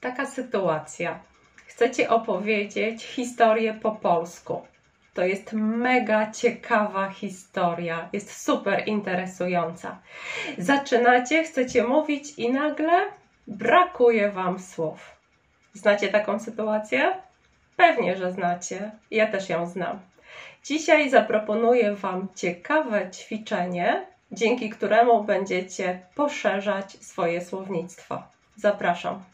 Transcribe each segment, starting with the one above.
taka sytuacja. Chcecie opowiedzieć historię po polsku. To jest mega ciekawa historia, jest super interesująca. Zaczynacie, chcecie mówić i nagle brakuje Wam słów. Znacie taką sytuację? Pewnie, że znacie. Ja też ją znam. Dzisiaj zaproponuję Wam ciekawe ćwiczenie, dzięki któremu będziecie poszerzać swoje słownictwo. Zapraszam.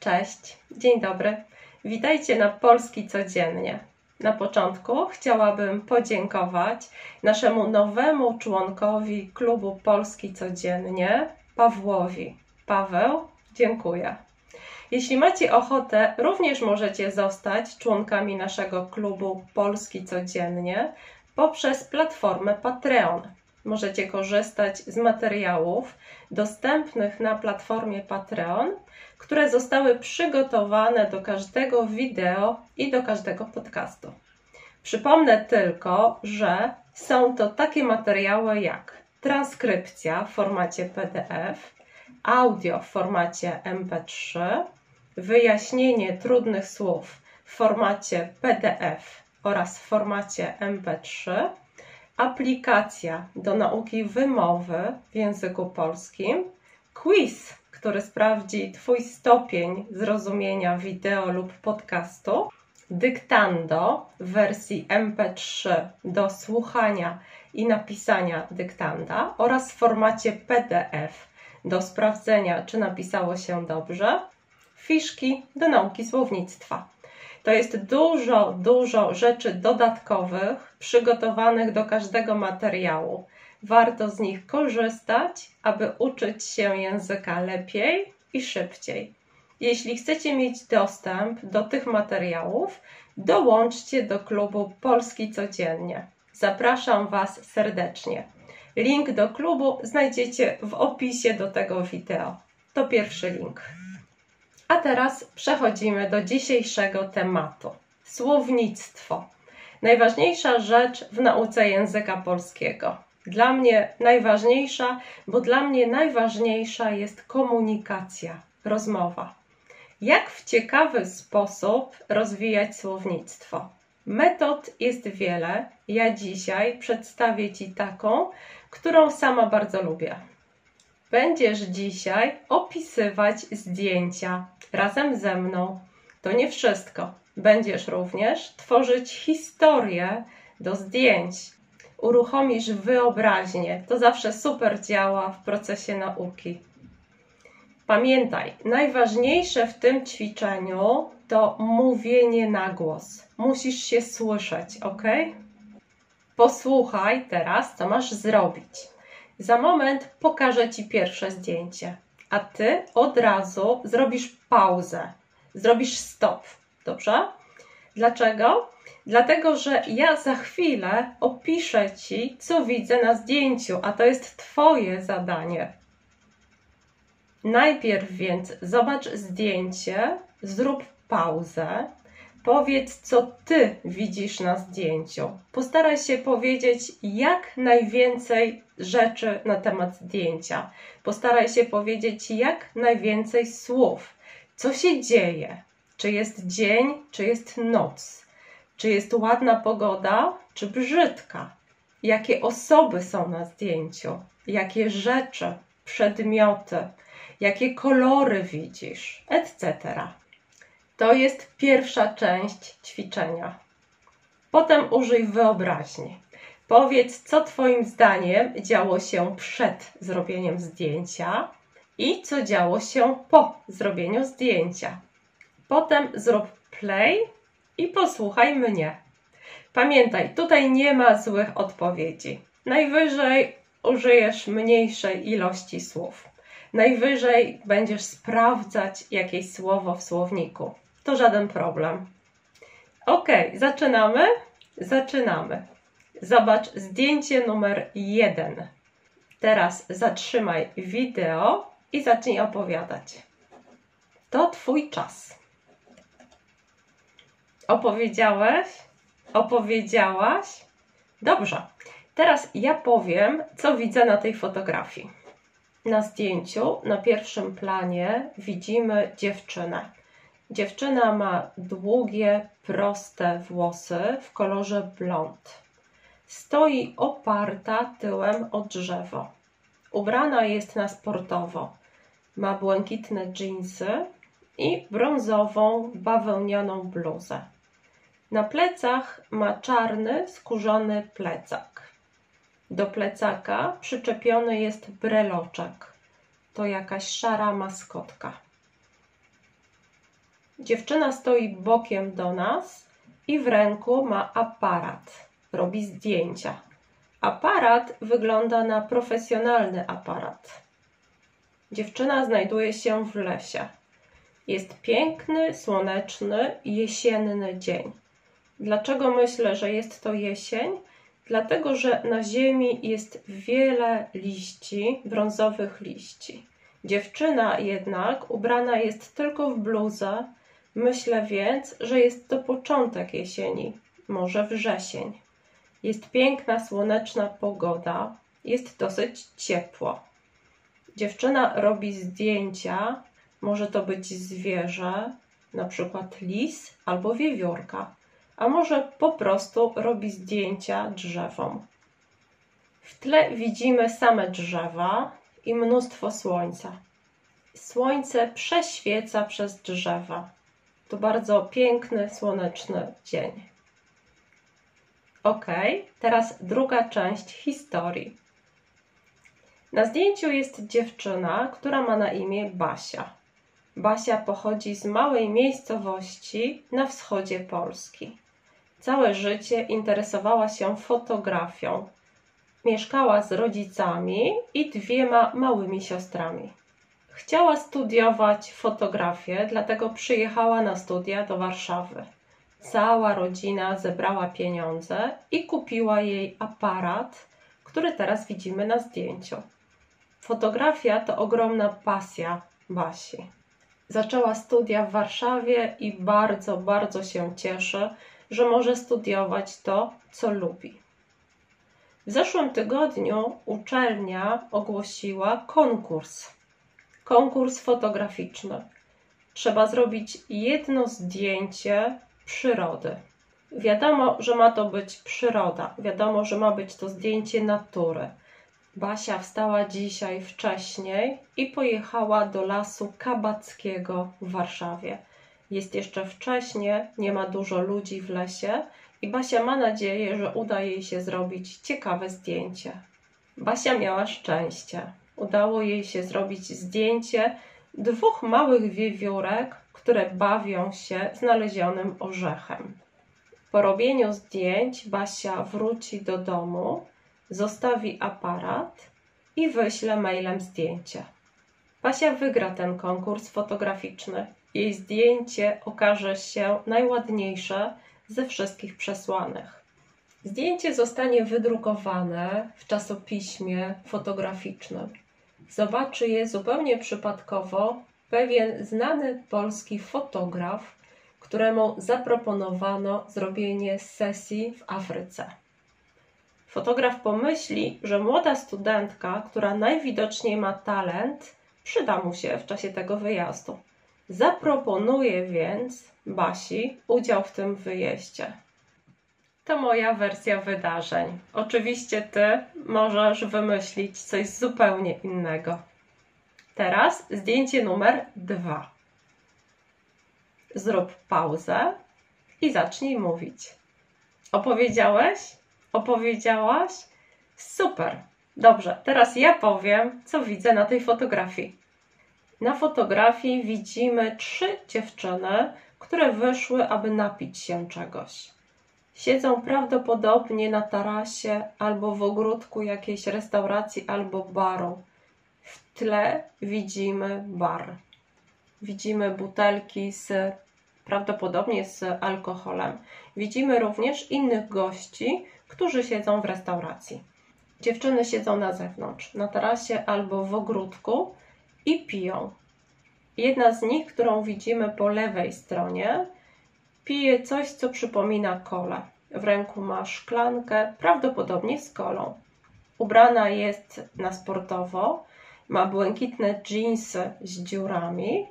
Cześć, dzień dobry. Witajcie na Polski Codziennie. Na początku chciałabym podziękować naszemu nowemu członkowi klubu Polski Codziennie, Pawłowi. Paweł, dziękuję. Jeśli macie ochotę, również możecie zostać członkami naszego klubu Polski Codziennie poprzez platformę Patreon. Możecie korzystać z materiałów dostępnych na platformie Patreon, które zostały przygotowane do każdego wideo i do każdego podcastu. Przypomnę tylko, że są to takie materiały jak transkrypcja w formacie PDF, audio w formacie MP3, wyjaśnienie trudnych słów w formacie PDF oraz w formacie MP3, aplikacja do nauki wymowy w języku polskim, quiz, który sprawdzi Twój stopień zrozumienia wideo lub podcastu, dyktando w wersji MP3 do słuchania i napisania dyktanda oraz w formacie PDF do sprawdzenia, czy napisało się dobrze, fiszki do nauki słownictwa. To jest dużo, dużo rzeczy dodatkowych przygotowanych do każdego materiału. Warto z nich korzystać, aby uczyć się języka lepiej i szybciej. Jeśli chcecie mieć dostęp do tych materiałów, dołączcie do klubu Polski Codziennie. Zapraszam Was serdecznie. Link do klubu znajdziecie w opisie do tego wideo. To pierwszy link. A teraz przechodzimy do dzisiejszego tematu. Słownictwo. Najważniejsza rzecz w nauce języka polskiego. Dla mnie najważniejsza, bo dla mnie najważniejsza jest komunikacja, rozmowa. Jak w ciekawy sposób rozwijać słownictwo? Metod jest wiele. Ja dzisiaj przedstawię Ci taką, którą sama bardzo lubię. Będziesz dzisiaj opisywać zdjęcia razem ze mną. To nie wszystko. Będziesz również tworzyć historię do zdjęć. Uruchomisz wyobraźnię. To zawsze super działa w procesie nauki. Pamiętaj, najważniejsze w tym ćwiczeniu to mówienie na głos. Musisz się słyszeć, ok? Posłuchaj teraz, co masz zrobić. Za moment pokażę Ci pierwsze zdjęcie, a Ty od razu zrobisz pauzę, zrobisz stop, dobrze? Dlaczego? Dlatego, że ja za chwilę opiszę Ci, co widzę na zdjęciu, a to jest Twoje zadanie. Najpierw więc zobacz zdjęcie, zrób pauzę, powiedz, co Ty widzisz na zdjęciu. Postaraj się powiedzieć jak najwięcej rzeczy na temat zdjęcia. Postaraj się powiedzieć jak najwięcej słów. Co się dzieje? Czy jest dzień, czy jest noc? Czy jest ładna pogoda, czy brzydka? Jakie osoby są na zdjęciu? Jakie rzeczy, przedmioty? jakie kolory widzisz, etc. To jest pierwsza część ćwiczenia. Potem użyj wyobraźni. Powiedz, co Twoim zdaniem działo się przed zrobieniem zdjęcia i co działo się po zrobieniu zdjęcia. Potem zrób play i posłuchaj mnie. Pamiętaj, tutaj nie ma złych odpowiedzi. Najwyżej użyjesz mniejszej ilości słów. Najwyżej będziesz sprawdzać jakieś słowo w słowniku. To żaden problem. Ok, zaczynamy? Zaczynamy. Zobacz zdjęcie numer jeden. Teraz zatrzymaj wideo i zacznij opowiadać. To Twój czas. Opowiedziałeś? Opowiedziałaś? Dobrze. Teraz ja powiem, co widzę na tej fotografii. Na zdjęciu na pierwszym planie widzimy dziewczynę. Dziewczyna ma długie, proste włosy w kolorze blond. Stoi oparta tyłem o drzewo. Ubrana jest na sportowo. Ma błękitne dżinsy i brązową, bawełnianą bluzę. Na plecach ma czarny, skórzany plecak. Do plecaka przyczepiony jest breloczek. To jakaś szara maskotka. Dziewczyna stoi bokiem do nas i w ręku ma aparat. Robi zdjęcia. Aparat wygląda na profesjonalny aparat. Dziewczyna znajduje się w lesie. Jest piękny, słoneczny, jesienny dzień. Dlaczego myślę, że jest to jesień? Dlatego, że na ziemi jest wiele liści, brązowych liści. Dziewczyna jednak ubrana jest tylko w bluzę. Myślę więc, że jest to początek jesieni, może wrzesień. Jest piękna, słoneczna pogoda, jest dosyć ciepło. Dziewczyna robi zdjęcia, może to być zwierzę, na przykład lis albo wiewiórka a może po prostu robi zdjęcia drzewom. W tle widzimy same drzewa i mnóstwo słońca. Słońce prześwieca przez drzewa. To bardzo piękny, słoneczny dzień. Ok, teraz druga część historii. Na zdjęciu jest dziewczyna, która ma na imię Basia. Basia pochodzi z małej miejscowości na wschodzie Polski. Całe życie interesowała się fotografią. Mieszkała z rodzicami i dwiema małymi siostrami. Chciała studiować fotografię, dlatego przyjechała na studia do Warszawy. Cała rodzina zebrała pieniądze i kupiła jej aparat, który teraz widzimy na zdjęciu. Fotografia to ogromna pasja Basi. Zaczęła studia w Warszawie i bardzo, bardzo się cieszy, że może studiować to, co lubi. W zeszłym tygodniu uczelnia ogłosiła konkurs. Konkurs fotograficzny. Trzeba zrobić jedno zdjęcie przyrody. Wiadomo, że ma to być przyroda. Wiadomo, że ma być to zdjęcie natury. Basia wstała dzisiaj wcześniej i pojechała do lasu Kabackiego w Warszawie. Jest jeszcze wcześnie, nie ma dużo ludzi w lesie i Basia ma nadzieję, że uda jej się zrobić ciekawe zdjęcie. Basia miała szczęście. Udało jej się zrobić zdjęcie dwóch małych wiewiórek, które bawią się znalezionym orzechem. Po robieniu zdjęć Basia wróci do domu, zostawi aparat i wyśle mailem zdjęcie. Basia wygra ten konkurs fotograficzny jej zdjęcie okaże się najładniejsze ze wszystkich przesłanych. Zdjęcie zostanie wydrukowane w czasopiśmie fotograficznym. Zobaczy je zupełnie przypadkowo pewien znany polski fotograf, któremu zaproponowano zrobienie sesji w Afryce. Fotograf pomyśli, że młoda studentka, która najwidoczniej ma talent, przyda mu się w czasie tego wyjazdu. Zaproponuję więc Basi udział w tym wyjeździe. To moja wersja wydarzeń. Oczywiście ty możesz wymyślić coś zupełnie innego. Teraz zdjęcie numer dwa. Zrób pauzę i zacznij mówić. Opowiedziałeś? Opowiedziałaś? Super. Dobrze, teraz ja powiem, co widzę na tej fotografii. Na fotografii widzimy trzy dziewczyny, które wyszły, aby napić się czegoś. Siedzą prawdopodobnie na tarasie albo w ogródku jakiejś restauracji albo baru. W tle widzimy bar. Widzimy butelki z prawdopodobnie z alkoholem. Widzimy również innych gości, którzy siedzą w restauracji. Dziewczyny siedzą na zewnątrz, na tarasie albo w ogródku i piją. Jedna z nich, którą widzimy po lewej stronie, pije coś, co przypomina kolę. W ręku ma szklankę, prawdopodobnie z kolą. Ubrana jest na sportowo, ma błękitne dżinsy z dziurami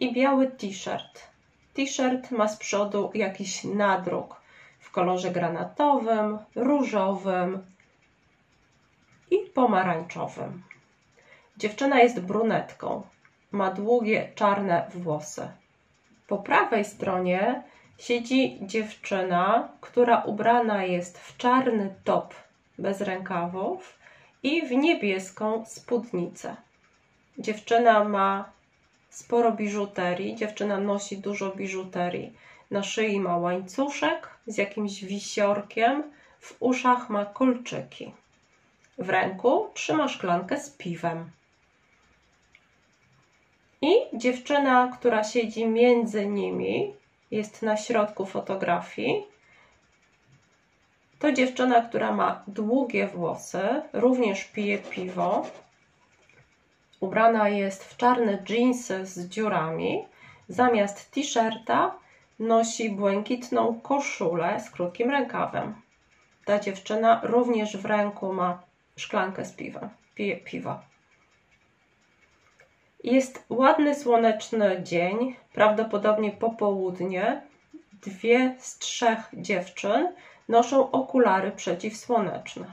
i biały t-shirt. T-shirt ma z przodu jakiś nadruk w kolorze granatowym, różowym i pomarańczowym. Dziewczyna jest brunetką. Ma długie czarne włosy. Po prawej stronie siedzi dziewczyna, która ubrana jest w czarny top bez rękawów i w niebieską spódnicę. Dziewczyna ma sporo biżuterii, dziewczyna nosi dużo biżuterii. Na szyi ma łańcuszek z jakimś wisiorkiem, w uszach ma kolczyki. W ręku trzyma szklankę z piwem. I dziewczyna, która siedzi między nimi, jest na środku fotografii. To dziewczyna, która ma długie włosy, również pije piwo. Ubrana jest w czarne dżinsy z dziurami. Zamiast t-shirta nosi błękitną koszulę z krótkim rękawem. Ta dziewczyna również w ręku ma szklankę z piwem. Pije piwo. Jest ładny, słoneczny dzień, prawdopodobnie popołudnie. Dwie z trzech dziewczyn noszą okulary przeciwsłoneczne.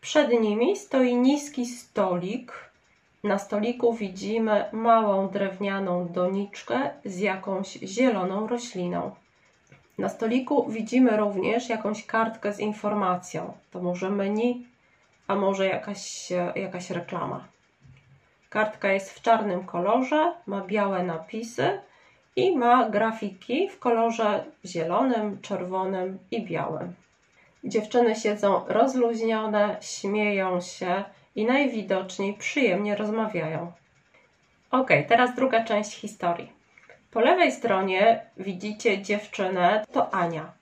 Przed nimi stoi niski stolik. Na stoliku widzimy małą drewnianą doniczkę z jakąś zieloną rośliną. Na stoliku widzimy również jakąś kartkę z informacją. To może menu, a może jakaś, jakaś reklama. Kartka jest w czarnym kolorze, ma białe napisy i ma grafiki w kolorze zielonym, czerwonym i białym. Dziewczyny siedzą rozluźnione, śmieją się i najwidoczniej przyjemnie rozmawiają. Ok, teraz druga część historii. Po lewej stronie widzicie dziewczynę, to Ania.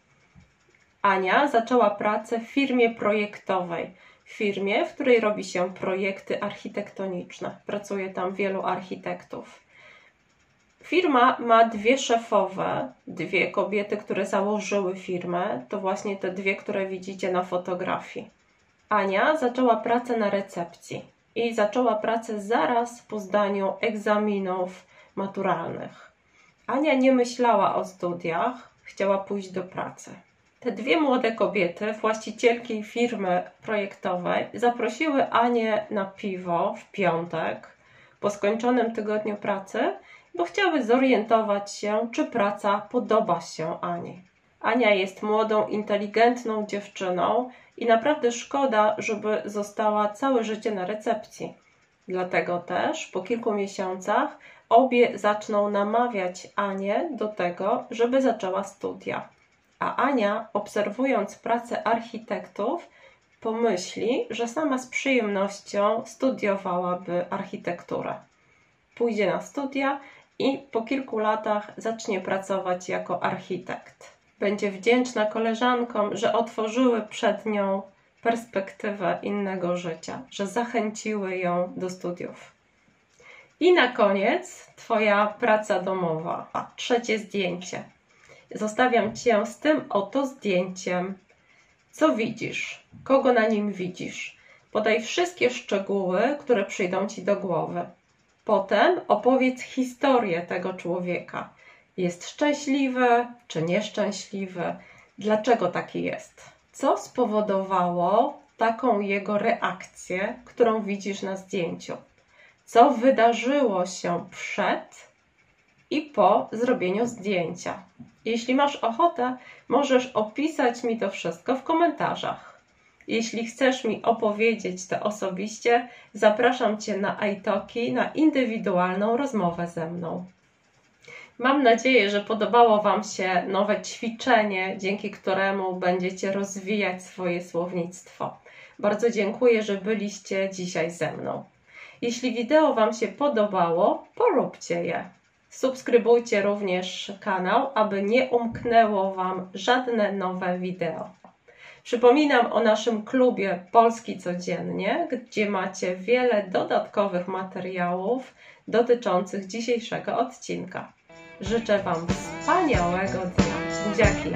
Ania zaczęła pracę w firmie projektowej firmie, w której robi się projekty architektoniczne. Pracuje tam wielu architektów. Firma ma dwie szefowe, dwie kobiety, które założyły firmę. To właśnie te dwie, które widzicie na fotografii. Ania zaczęła pracę na recepcji i zaczęła pracę zaraz po zdaniu egzaminów maturalnych. Ania nie myślała o studiach, chciała pójść do pracy. Te dwie młode kobiety, właścicielki firmy projektowej, zaprosiły Anię na piwo w piątek po skończonym tygodniu pracy, bo chciały zorientować się, czy praca podoba się Ani. Ania jest młodą, inteligentną dziewczyną i naprawdę szkoda, żeby została całe życie na recepcji. Dlatego też po kilku miesiącach obie zaczną namawiać Anię do tego, żeby zaczęła studia a Ania, obserwując pracę architektów, pomyśli, że sama z przyjemnością studiowałaby architekturę. Pójdzie na studia i po kilku latach zacznie pracować jako architekt. Będzie wdzięczna koleżankom, że otworzyły przed nią perspektywę innego życia, że zachęciły ją do studiów. I na koniec Twoja praca domowa. A trzecie zdjęcie. Zostawiam Cię z tym oto zdjęciem. Co widzisz? Kogo na nim widzisz? Podaj wszystkie szczegóły, które przyjdą Ci do głowy. Potem opowiedz historię tego człowieka. Jest szczęśliwy czy nieszczęśliwy? Dlaczego taki jest? Co spowodowało taką jego reakcję, którą widzisz na zdjęciu? Co wydarzyło się przed i po zrobieniu zdjęcia? Jeśli masz ochotę, możesz opisać mi to wszystko w komentarzach. Jeśli chcesz mi opowiedzieć to osobiście, zapraszam Cię na iTalki na indywidualną rozmowę ze mną. Mam nadzieję, że podobało Wam się nowe ćwiczenie, dzięki któremu będziecie rozwijać swoje słownictwo. Bardzo dziękuję, że byliście dzisiaj ze mną. Jeśli wideo Wam się podobało, polubcie je. Subskrybujcie również kanał, aby nie umknęło Wam żadne nowe wideo. Przypominam o naszym klubie Polski Codziennie, gdzie macie wiele dodatkowych materiałów dotyczących dzisiejszego odcinka. Życzę Wam wspaniałego dnia. Buziaki!